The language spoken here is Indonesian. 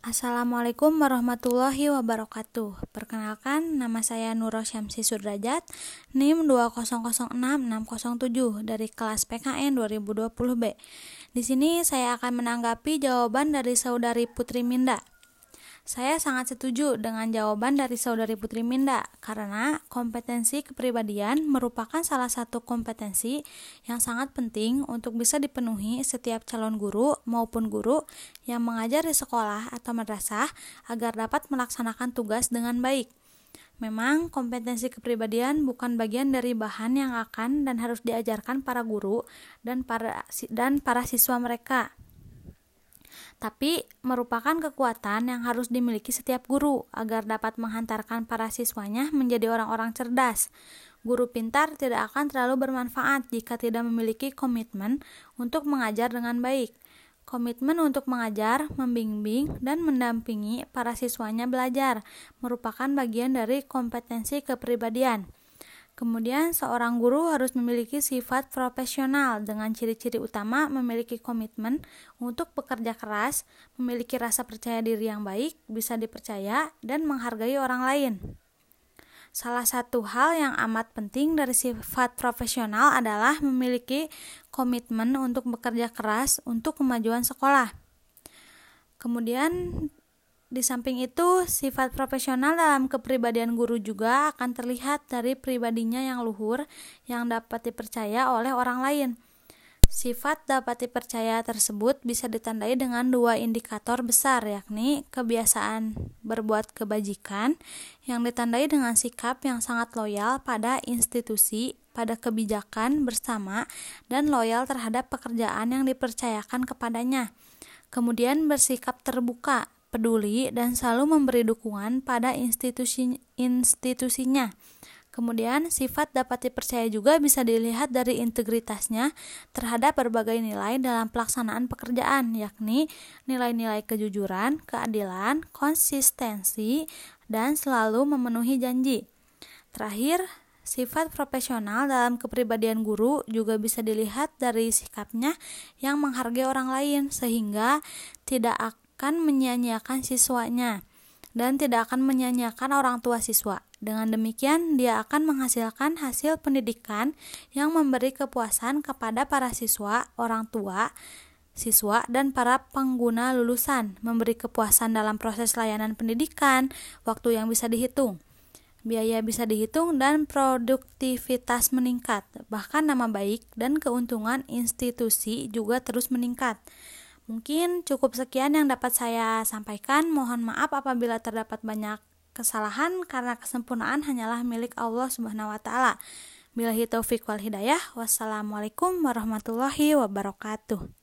Assalamualaikum warahmatullahi wabarakatuh. Perkenalkan, nama saya Nuro Syamsi Sudrajat, NIM 2006607 dari kelas PKN 2020B. Di sini saya akan menanggapi jawaban dari saudari Putri Minda. Saya sangat setuju dengan jawaban dari saudari Putri Minda karena kompetensi kepribadian merupakan salah satu kompetensi yang sangat penting untuk bisa dipenuhi setiap calon guru maupun guru yang mengajar di sekolah atau madrasah agar dapat melaksanakan tugas dengan baik. Memang kompetensi kepribadian bukan bagian dari bahan yang akan dan harus diajarkan para guru dan para dan para siswa mereka tapi merupakan kekuatan yang harus dimiliki setiap guru agar dapat menghantarkan para siswanya menjadi orang-orang cerdas. Guru pintar tidak akan terlalu bermanfaat jika tidak memiliki komitmen untuk mengajar dengan baik. Komitmen untuk mengajar, membimbing, dan mendampingi para siswanya belajar merupakan bagian dari kompetensi kepribadian. Kemudian, seorang guru harus memiliki sifat profesional dengan ciri-ciri utama memiliki komitmen untuk bekerja keras, memiliki rasa percaya diri yang baik, bisa dipercaya, dan menghargai orang lain. Salah satu hal yang amat penting dari sifat profesional adalah memiliki komitmen untuk bekerja keras untuk kemajuan sekolah. Kemudian di samping itu, sifat profesional dalam kepribadian guru juga akan terlihat dari pribadinya yang luhur yang dapat dipercaya oleh orang lain. Sifat dapat dipercaya tersebut bisa ditandai dengan dua indikator besar, yakni kebiasaan berbuat kebajikan yang ditandai dengan sikap yang sangat loyal pada institusi, pada kebijakan bersama, dan loyal terhadap pekerjaan yang dipercayakan kepadanya. Kemudian bersikap terbuka peduli, dan selalu memberi dukungan pada institusi institusinya. Kemudian, sifat dapat dipercaya juga bisa dilihat dari integritasnya terhadap berbagai nilai dalam pelaksanaan pekerjaan, yakni nilai-nilai kejujuran, keadilan, konsistensi, dan selalu memenuhi janji. Terakhir, sifat profesional dalam kepribadian guru juga bisa dilihat dari sikapnya yang menghargai orang lain, sehingga tidak akan menyanyiakan siswanya dan tidak akan menyanyiakan orang tua siswa. Dengan demikian, dia akan menghasilkan hasil pendidikan yang memberi kepuasan kepada para siswa, orang tua, siswa, dan para pengguna lulusan, memberi kepuasan dalam proses layanan pendidikan, waktu yang bisa dihitung, biaya bisa dihitung, dan produktivitas meningkat. Bahkan nama baik dan keuntungan institusi juga terus meningkat. Mungkin cukup sekian yang dapat saya sampaikan. Mohon maaf apabila terdapat banyak kesalahan karena kesempurnaan hanyalah milik Allah Subhanahu wa taala. Billahi taufik wal hidayah. Wassalamualaikum warahmatullahi wabarakatuh.